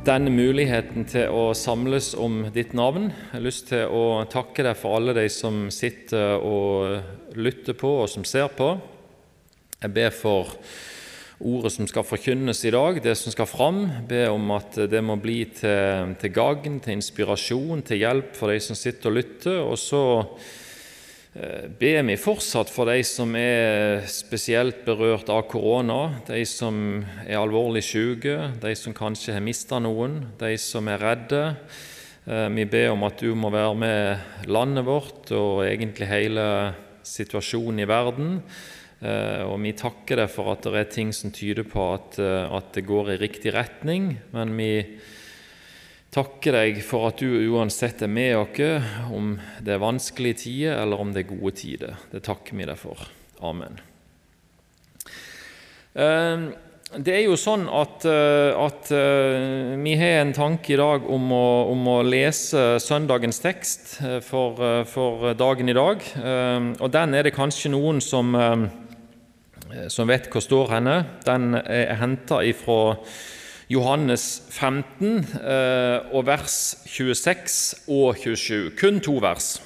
denne muligheten til å samles om ditt navn. Jeg har lyst til å takke deg for alle de som sitter og lytter på og som ser på. Jeg ber for ordet som skal forkynnes i dag, det som skal fram. Ber om at det må bli til, til gagn, til inspirasjon, til hjelp for de som sitter og lytter. Og så Eh, vi fortsatt for de som er spesielt berørt av korona, de som er alvorlig syke, de som kanskje har mista noen, de som er redde. Eh, vi ber om at du må være med landet vårt og egentlig hele situasjonen i verden. Eh, og vi takker deg for at det er ting som tyder på at, at det går i riktig retning, men vi takke deg for at du uansett er med oss, om det er vanskelige tider eller om det er gode tider. Det takker vi deg for. Amen. Ehm, det er jo sånn at, eh, at eh, vi har en tanke i dag om å, om å lese søndagens tekst eh, for, for, dagen i dag. Ehm, og den er det kanskje noen som, som vet hvor står henne. Den er henta ifra Johannes 15 eh, og vers 26 og 27. Kun to vers.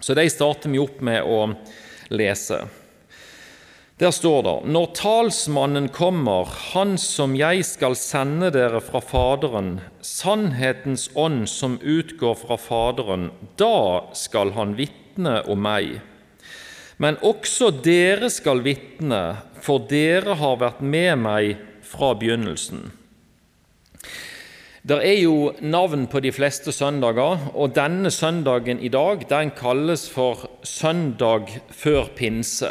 Så de starter vi opp med å lese. Der står det:" Når talsmannen kommer, Han som jeg skal sende dere fra Faderen, sannhetens ånd som utgår fra Faderen, da skal han vitne om meg. Men også dere skal vitne, for dere har vært med meg fra begynnelsen. Det er jo navn på de fleste søndager, og denne søndagen i dag den kalles for søndag før pinse.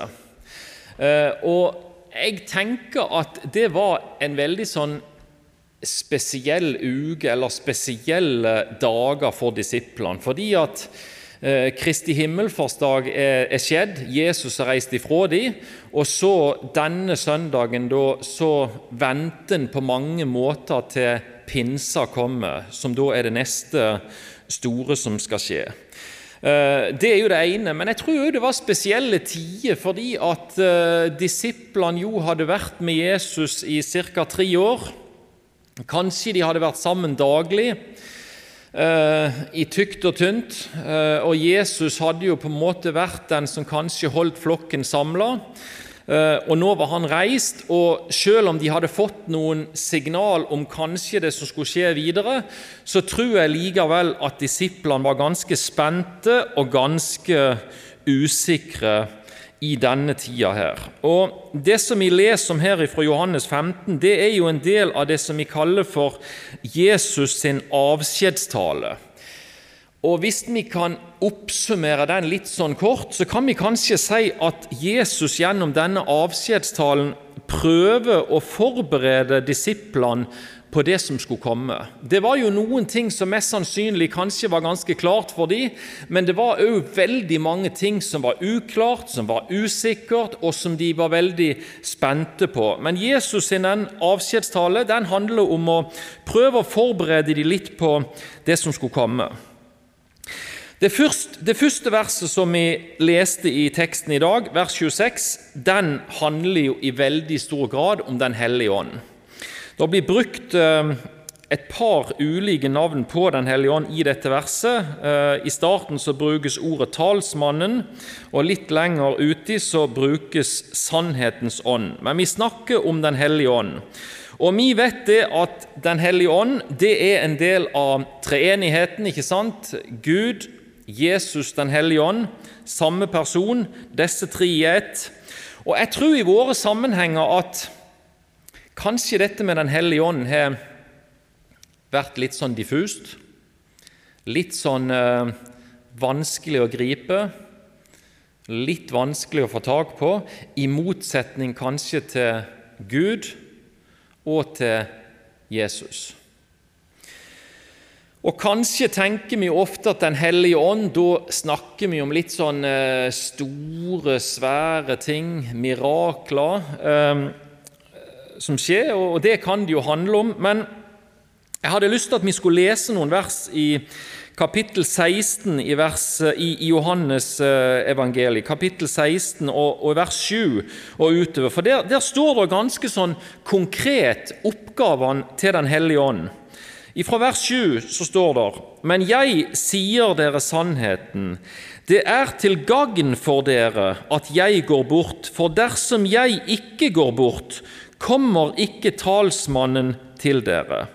Eh, og jeg tenker at det var en veldig sånn spesiell uke eller spesielle dager for disiplene. Fordi at Kristi himmelfartsdag er, er skjedd, Jesus har reist ifra dem, og så denne søndagen da, så venter en på mange måter til pinsa kommer, som da er det neste store som skal skje. Eh, det er jo det ene, men jeg tror det var spesielle tider fordi at eh, disiplene jo hadde vært med Jesus i ca. tre år. Kanskje de hadde vært sammen daglig eh, i tykt og tynt. Og Jesus hadde jo på en måte vært den som kanskje holdt flokken samla. Eh, og nå var han reist, og selv om de hadde fått noen signal om kanskje det som skulle skje videre, så tror jeg likevel at disiplene var ganske spente og ganske usikre i denne tida her. Og Det som vi leser om her fra Johannes 15, det er jo en del av det som vi kaller for Jesus sin avskjedstale. Og Hvis vi kan oppsummere den litt sånn kort, så kan vi kanskje si at Jesus gjennom denne avskjedstalen prøver å forberede disiplene på det som skulle komme. Det var jo noen ting som mest sannsynlig kanskje var ganske klart for dem, men det var òg veldig mange ting som var uklart, som var usikkert, og som de var veldig spente på. Men Jesus sin avskjedstale den handler om å prøve å forberede dem litt på det som skulle komme. Det første, det første, verset som vi leste i teksten i dag, vers 26, den handler jo i veldig stor grad om Den hellige ånd. Det blir brukt eh, et par ulike navn på Den hellige ånd i dette verset. Eh, I starten så brukes ordet 'talsmannen', og litt lenger uti så brukes 'sannhetens ånd'. Men vi snakker om Den hellige ånd. Og vi vet det at Den hellige ånd det er en del av treenigheten. ikke sant? Gud, Jesus den hellige ånd, samme person, disse tre i ett. Og jeg tror i våre sammenhenger at kanskje dette med Den hellige ånd har vært litt sånn diffust. Litt sånn eh, vanskelig å gripe. Litt vanskelig å få tak på, i motsetning kanskje til Gud og til Jesus. Og kanskje tenker vi ofte at Den hellige ånd, da snakker vi om litt sånn eh, store, svære ting, mirakler, eh, som skjer, og det kan det jo handle om. Men jeg hadde lyst til at vi skulle lese noen vers i kapittel 16 i, vers, i, i Johannes eh, evangeliet, kapittel 16 og, og, vers 7 og utover. For der, der står det ganske sånn konkret oppgavene til Den hellige ånd. Fra vers 7 så står det Men jeg sier dere sannheten. Det er til gagn for dere at jeg går bort, for dersom jeg ikke går bort, kommer ikke talsmannen til dere.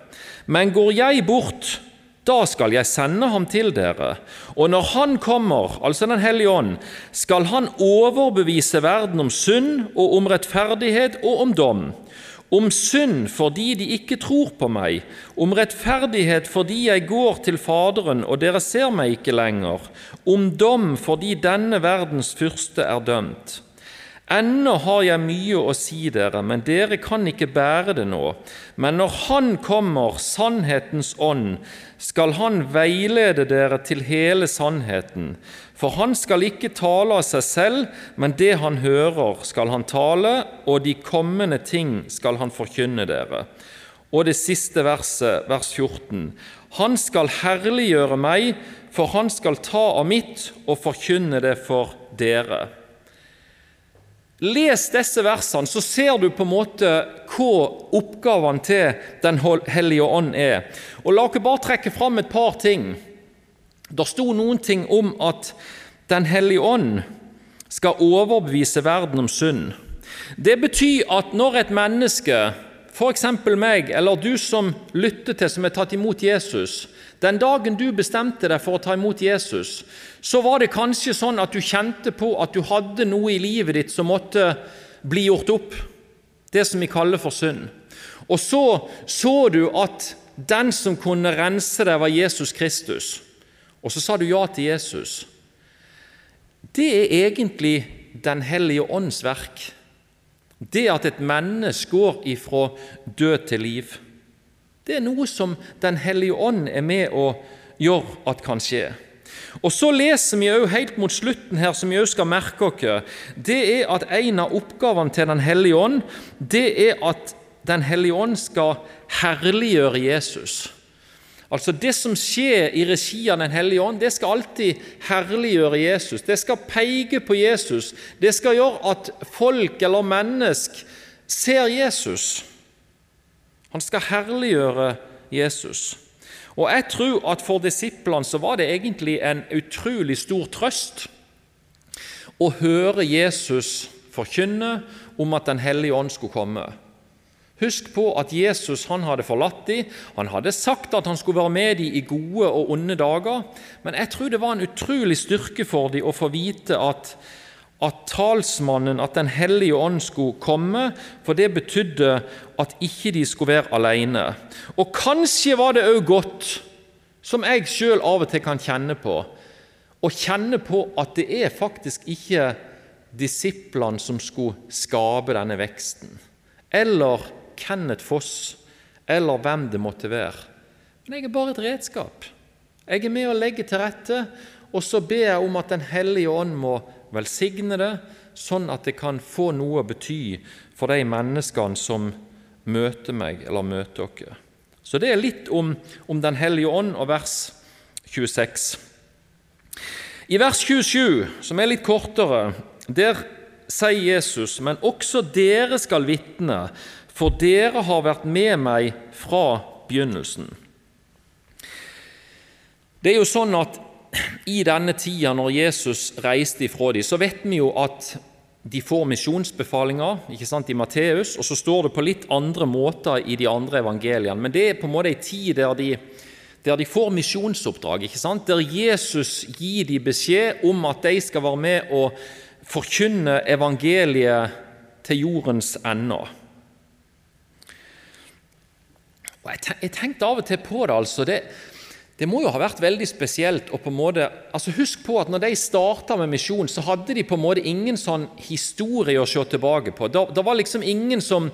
Men går jeg bort, da skal jeg sende ham til dere. Og når Han kommer, altså Den hellige ånd, skal Han overbevise verden om synd og om rettferdighet og om dom. Om synd fordi de ikke tror på meg, om rettferdighet fordi jeg går til Faderen og dere ser meg ikke lenger, om dom fordi denne verdens fyrste er dømt. Ennå har jeg mye å si dere, men dere kan ikke bære det nå. Men når Han kommer, sannhetens ånd, skal Han veilede dere til hele sannheten. For Han skal ikke tale av seg selv, men det Han hører, skal Han tale, og de kommende ting skal Han forkynne dere. Og det siste verset, vers 14. Han skal herliggjøre meg, for Han skal ta av mitt og forkynne det for dere. Les disse versene, så ser du på en måte hva oppgavene til Den hellige ånd er. Og La oss bare trekke fram et par ting. Det sto noen ting om at Den hellige ånd skal overbevise verden om synd. Det betyr at når et menneske, f.eks. meg eller du som lytter til, som er tatt imot Jesus, den dagen du bestemte deg for å ta imot Jesus, så var det kanskje sånn at du kjente på at du hadde noe i livet ditt som måtte bli gjort opp. Det som vi kaller for synd. Og så så du at den som kunne rense deg, var Jesus Kristus. Og så sa du ja til Jesus. Det er egentlig Den hellige ånds verk. Det at et menneske går ifra død til liv. Det er noe som Den hellige ånd er med å gjøre at kan skje. Og Så leser vi også helt mot slutten her, som vi også skal merke oss, det er at en av oppgavene til Den hellige ånd det er at Den hellige ånd skal herliggjøre Jesus. Altså Det som skjer i regi av Den hellige ånd, det skal alltid herliggjøre Jesus. Det skal peke på Jesus. Det skal gjøre at folk eller mennesk ser Jesus. Han skal herliggjøre Jesus. Og Jeg tror at for disiplene så var det egentlig en utrolig stor trøst å høre Jesus forkynne om at Den hellige ånd skulle komme. Husk på at Jesus han hadde forlatt dem. Han hadde sagt at han skulle være med dem i gode og onde dager. Men jeg tror det var en utrolig styrke for dem å få vite at at talsmannen, at Den hellige ånd, skulle komme, for det betydde at ikke de skulle være alene. Og kanskje var det òg godt, som jeg sjøl av og til kan kjenne på, å kjenne på at det er faktisk ikke disiplene som skulle skape denne veksten, eller Kenneth Foss, eller hvem det måtte være. Men jeg er bare et redskap. Jeg er med å legge til rette, og så ber jeg om at Den hellige ånd må velsigne det, sånn at det kan få noe å bety for de menneskene som møter meg eller møter dere. Så det er litt om, om Den hellige ånd og vers 26. I vers 27, som er litt kortere, der sier Jesus.: Men også dere skal vitne, for dere har vært med meg fra begynnelsen. Det er jo sånn at i denne tida når Jesus reiste ifra dem, så vet vi jo at de får misjonsbefalinger ikke sant, i Matteus, og så står det på litt andre måter i de andre evangeliene. Men det er på en måte en tid der de, der de får misjonsoppdrag, ikke sant? der Jesus gir dem beskjed om at de skal være med og forkynne evangeliet til jordens ender. Og jeg tenkte av og til på det. altså, det, det må jo ha vært veldig spesielt å på en måte, altså Husk på at når de starta med misjon, så hadde de på en måte ingen sånn historie å se tilbake på. Det var liksom ingen som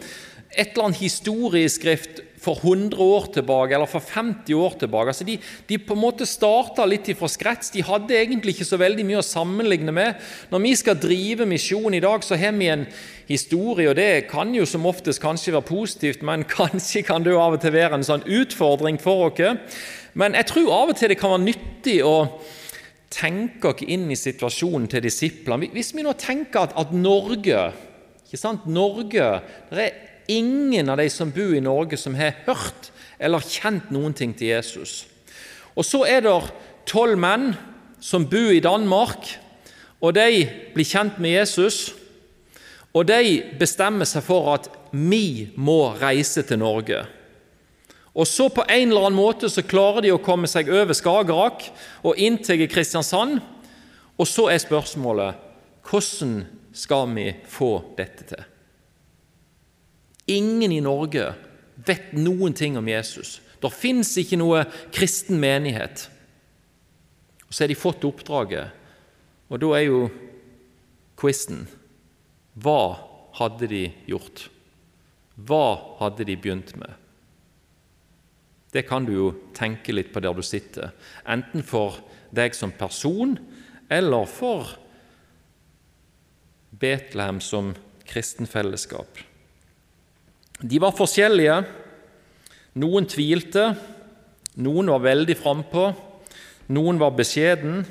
et eller annet historieskrift for 100 år tilbake eller for 50 år tilbake. Altså de, de på en måte starta litt ifra skrets. De hadde egentlig ikke så veldig mye å sammenligne med. Når vi skal drive misjon i dag, så har vi en historie, og det kan jo som oftest kanskje være positivt, men kanskje kan det jo av og til være en sånn utfordring for oss. Men jeg tror av og til det kan være nyttig å tenke oss inn i situasjonen til disiplene. Hvis vi nå tenker at, at Norge ikke sant? Norge, Det er ingen av de som bor i Norge, som har hørt eller kjent noen ting til Jesus. Og så er det tolv menn som bor i Danmark, og de blir kjent med Jesus. Og de bestemmer seg for at vi må reise til Norge. Og så På en eller annen måte så klarer de å komme seg over Skagerrak og inn Kristiansand. Og så er spørsmålet hvordan skal vi få dette til? Ingen i Norge vet noen ting om Jesus. Det fins ikke noe kristen menighet. Og Så har de fått oppdraget, og da er jo quizen Hva hadde de gjort? Hva hadde de begynt med? Det kan du jo tenke litt på der du sitter, enten for deg som person eller for Betlehem som kristenfellesskap. De var forskjellige. Noen tvilte, noen var veldig frampå, noen var beskjeden.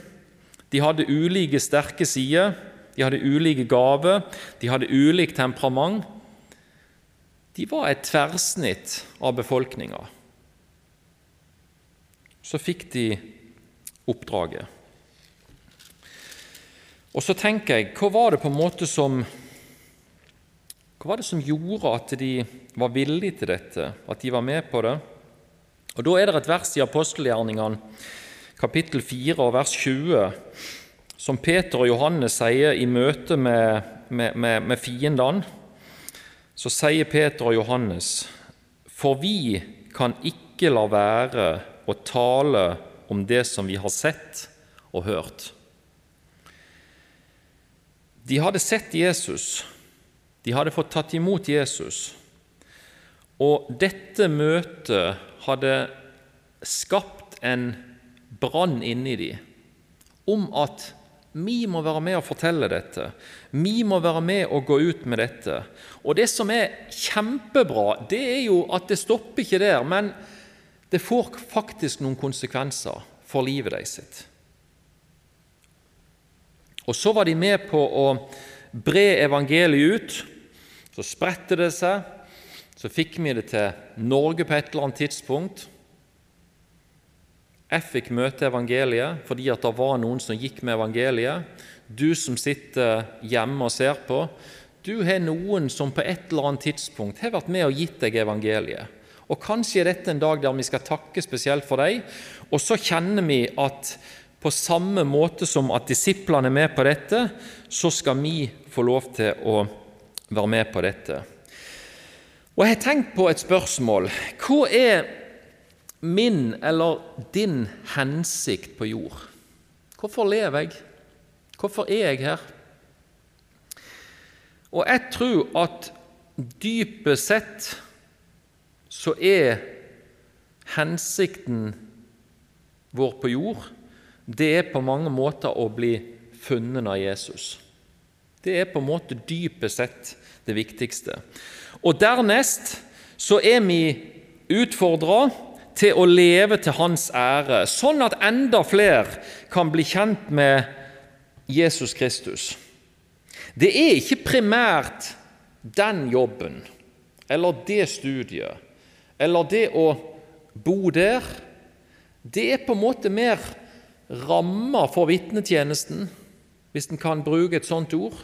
De hadde ulike sterke sider, de hadde ulike gaver, de hadde ulikt temperament. De var et tverrsnitt av befolkninga. Så fikk de oppdraget. Og så tenker jeg, hva var det på en måte som hva var det som gjorde at de var villige til dette, at de var med på det? Og Da er det et vers i apostelgjerningene, kapittel 4 og vers 20, som Peter og Johannes sier i møte med, med, med, med fiendene. Så sier Peter og Johannes.: For vi kan ikke la være å tale om det som vi har sett og hørt. De hadde sett Jesus de hadde fått tatt imot Jesus, og dette møtet hadde skapt en brann inni dem om at vi må være med og fortelle dette. Vi må være med og gå ut med dette. Og Det som er kjempebra, det er jo at det stopper ikke der, men det får faktisk noen konsekvenser for livet deres sitt. Og så var de med på å bre evangeliet ut. Så spredte det seg. Så fikk vi det til Norge på et eller annet tidspunkt. Jeg fikk møte evangeliet fordi at det var noen som gikk med evangeliet. Du som sitter hjemme og ser på, du har noen som på et eller annet tidspunkt har vært med og gitt deg evangeliet. Og Kanskje er dette en dag der vi skal takke spesielt for deg. Og så kjenner vi at på samme måte som at disiplene er med på dette, så skal vi få lov til å være med på dette. Og Jeg har tenkt på et spørsmål. Hva er min eller din hensikt på jord? Hvorfor lever jeg? Hvorfor er jeg her? Og jeg tror at dypest sett så er hensikten vår på jord det er på mange måter å bli funnet av Jesus. Det er på en måte dypest sett det viktigste. Og Dernest så er vi utfordra til å leve til hans ære, sånn at enda flere kan bli kjent med Jesus Kristus. Det er ikke primært den jobben eller det studiet eller det å bo der. Det er på en måte mer rammer for vitnetjenesten, hvis en kan bruke et sånt ord.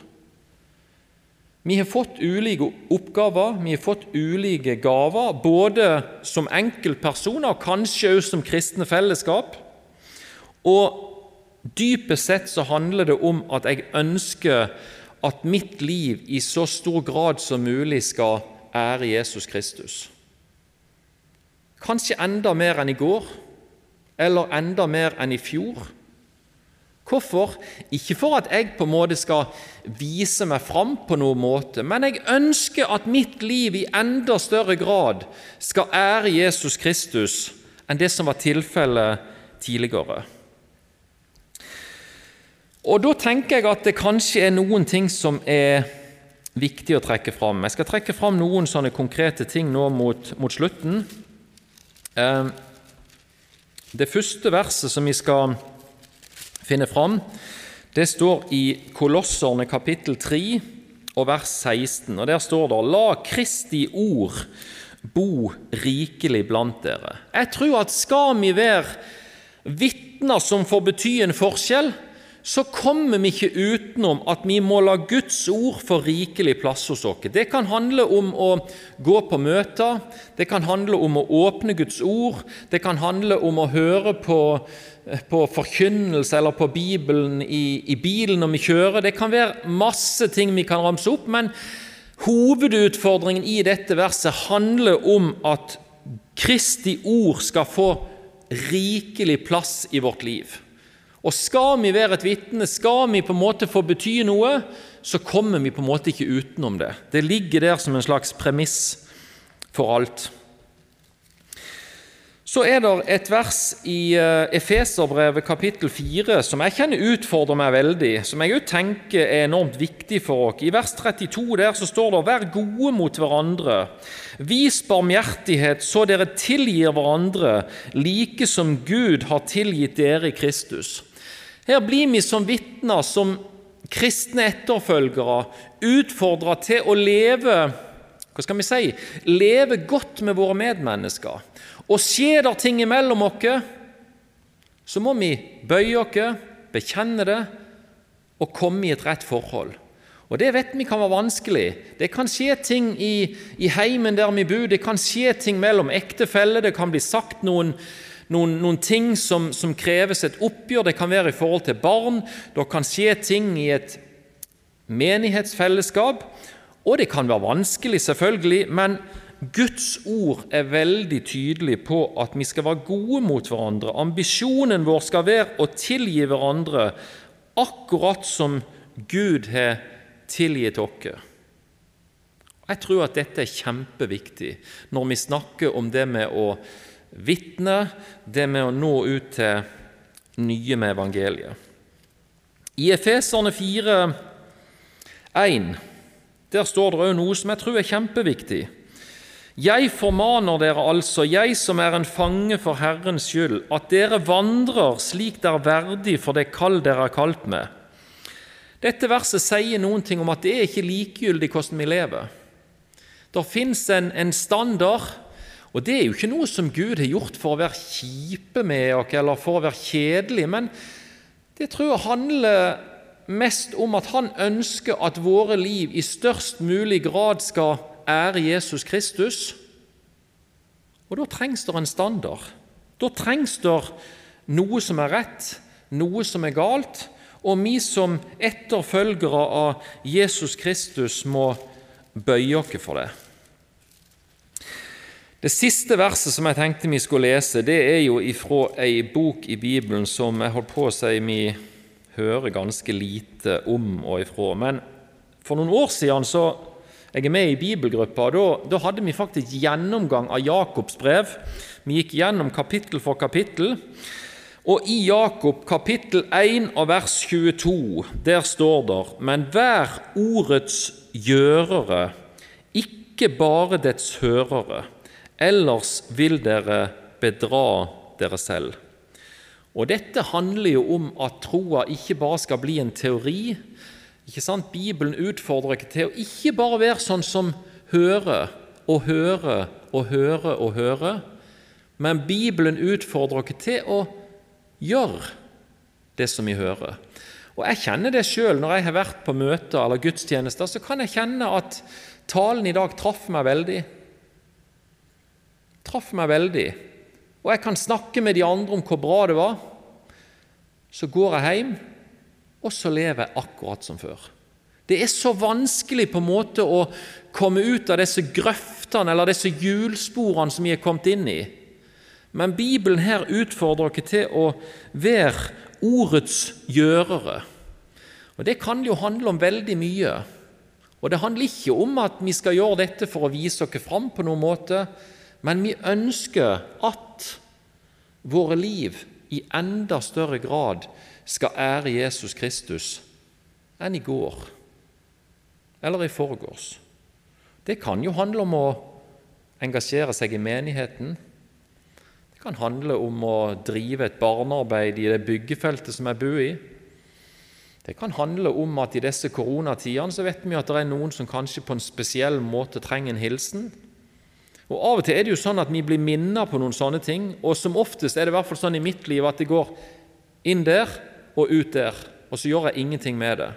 Vi har fått ulike oppgaver, vi har fått ulike gaver, både som enkeltpersoner og kanskje også som kristne fellesskap. Og Dypest sett så handler det om at jeg ønsker at mitt liv i så stor grad som mulig skal ære Jesus Kristus. Kanskje enda mer enn i går, eller enda mer enn i fjor. Hvorfor? Ikke for at jeg på en måte skal vise meg fram på noen måte, men jeg ønsker at mitt liv i enda større grad skal ære Jesus Kristus enn det som var tilfellet tidligere. Og Da tenker jeg at det kanskje er noen ting som er viktig å trekke fram. Jeg skal trekke fram noen sånne konkrete ting nå mot, mot slutten. Eh, det første verset som vi skal finne fram, det står i Kolosserne kapittel 3 og vers 16. og Der står det La Kristi ord bo rikelig blant dere. Jeg tror at skal vi være vitner som får bety en forskjell, så kommer vi ikke utenom at vi må la Guds ord få rikelig plass hos oss. Det kan handle om å gå på møter, det kan handle om å åpne Guds ord, det kan handle om å høre på, på forkynnelse eller på Bibelen i, i bilen når vi kjører. Det kan være masse ting vi kan ramse opp, men hovedutfordringen i dette verset handler om at Kristi ord skal få rikelig plass i vårt liv. Og skal vi være et vitne, skal vi på en måte få bety noe, så kommer vi på en måte ikke utenom det. Det ligger der som en slags premiss for alt. Så er det et vers i eh, Efeserbrevet kapittel 4 som jeg kjenner utfordrer meg veldig, som jeg òg tenker er enormt viktig for oss. I vers 32 der så står det 'Vær gode mot hverandre'. Vis barmhjertighet så dere tilgir hverandre, like som Gud har tilgitt dere i Kristus. Her blir vi som vitner, som kristne etterfølgere, utfordra til å leve hva skal vi si, leve godt med våre medmennesker. Og skjer det ting imellom oss, så må vi bøye oss, bekjenne det og komme i et rett forhold. Og Det vet vi kan være vanskelig. Det kan skje ting i, i heimen der vi bor, det kan skje ting mellom ektefeller, det kan bli sagt noen noen, noen ting som, som, kreves et oppgjør. Det kan være i forhold til barn, det kan skje ting i et menighetsfellesskap. Og det kan være vanskelig, selvfølgelig, men Guds ord er veldig tydelig på at vi skal være gode mot hverandre. Ambisjonen vår skal være å tilgi hverandre akkurat som Gud har tilgitt oss. Jeg tror at dette er kjempeviktig når vi snakker om det med å vitne, det med å nå ut til nye med evangeliet. I Efeserne 4, 1, der står det òg noe som jeg tror er kjempeviktig. Jeg formaner dere altså, jeg som er en fange for Herrens skyld, at dere vandrer slik det er verdig for det kall dere er kalt med. Dette verset sier noen ting om at det er ikke likegyldig hvordan vi lever. Det fins en, en standard og Det er jo ikke noe som Gud har gjort for å være kjipe med oss eller for å være kjedelig, men det tror jeg handler mest om at han ønsker at våre liv i størst mulig grad skal ære Jesus Kristus. Og da trengs det en standard. Da trengs det noe som er rett, noe som er galt, og vi som etterfølgere av Jesus Kristus må bøye oss for det. Det siste verset som jeg tenkte vi skulle lese, det er jo ifra ei bok i Bibelen som jeg holdt på å si vi hører ganske lite om og ifra. Men for noen år siden så jeg er med i bibelgruppa, og da, da hadde vi faktisk gjennomgang av Jakobs brev. Vi gikk gjennom kapittel for kapittel. Og i Jakob kapittel 1 og vers 22, der står det:" Men vær ordets gjørere, ikke bare dets hørere ellers vil dere bedra dere selv. Og Dette handler jo om at troa ikke bare skal bli en teori. Ikke sant? Bibelen utfordrer ikke til å ikke bare være sånn som høre og høre og høre og høre, men Bibelen utfordrer ikke til å gjøre det som vi hører. Og Jeg kjenner det sjøl når jeg har vært på møter eller gudstjenester. Så kan jeg kjenne at talen i dag traff meg veldig traff meg veldig. Og jeg kan snakke med de andre om hvor bra det var. Så går jeg hjem, og så lever jeg akkurat som før. Det er så vanskelig på en måte å komme ut av disse grøftene eller disse hjulsporene som vi er kommet inn i. Men Bibelen her utfordrer oss til å være ordets gjørere. Og Det kan jo handle om veldig mye. Og Det handler ikke om at vi skal gjøre dette for å vise oss fram på noen måte, men vi ønsker at våre liv i enda større grad skal ære Jesus Kristus enn i går eller i forgårs. Det kan jo handle om å engasjere seg i menigheten. Det kan handle om å drive et barnearbeid i det byggefeltet som jeg bor i. Det kan handle om at i disse koronatidene så vet vi at det er noen som kanskje på en spesiell måte trenger en hilsen. Og Av og til er det jo sånn at vi blir minnet på noen sånne ting, og som oftest er det i hvert fall sånn i mitt liv at det går inn der og ut der, og så gjør jeg ingenting med det.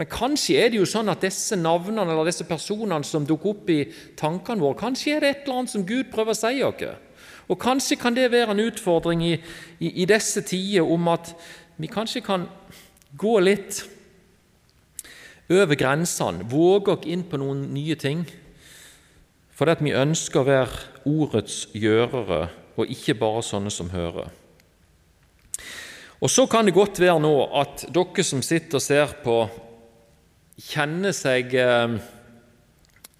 Men kanskje er det jo sånn at disse navnene eller disse personene som dukker opp i tankene våre, kanskje er det et eller annet som Gud prøver å si oss. Og kanskje kan det være en utfordring i, i, i disse tider om at vi kanskje kan gå litt over grensene, våge oss inn på noen nye ting. Fordi at vi ønsker å være ordets gjørere, og ikke bare sånne som hører. Og Så kan det godt være nå at dere som sitter og ser på, kjenner seg eh,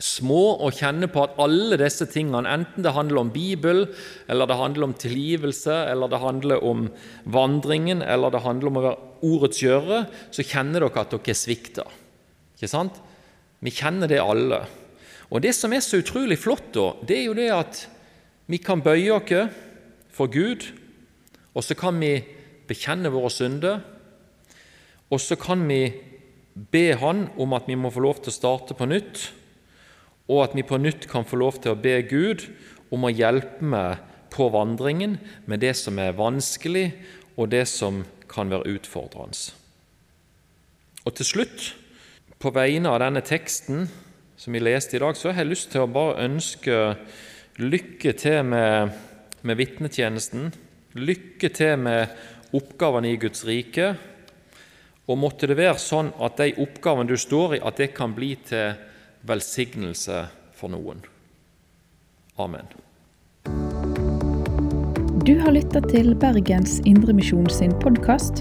små og kjenner på at alle disse tingene, enten det handler om Bibel, eller det handler om tilgivelse, eller det handler om vandringen, eller det handler om å være ordets gjøre, så kjenner dere at dere er svikta. Ikke sant? Vi kjenner det alle. Og Det som er så utrolig flott, da, det er jo det at vi kan bøye oss for Gud, og så kan vi bekjenne våre synder, og så kan vi be Han om at vi må få lov til å starte på nytt, og at vi på nytt kan få lov til å be Gud om å hjelpe meg på vandringen med det som er vanskelig, og det som kan være utfordrende. Og til slutt, på vegne av denne teksten som vi leste i dag, så har jeg lyst til å bare ønske lykke til med, med vitnetjenesten. Lykke til med oppgavene i Guds rike. Og måtte det være sånn at de oppgavene du står i, at det kan bli til velsignelse for noen. Amen. Du har lytta til Bergens Indremisjon sin podkast.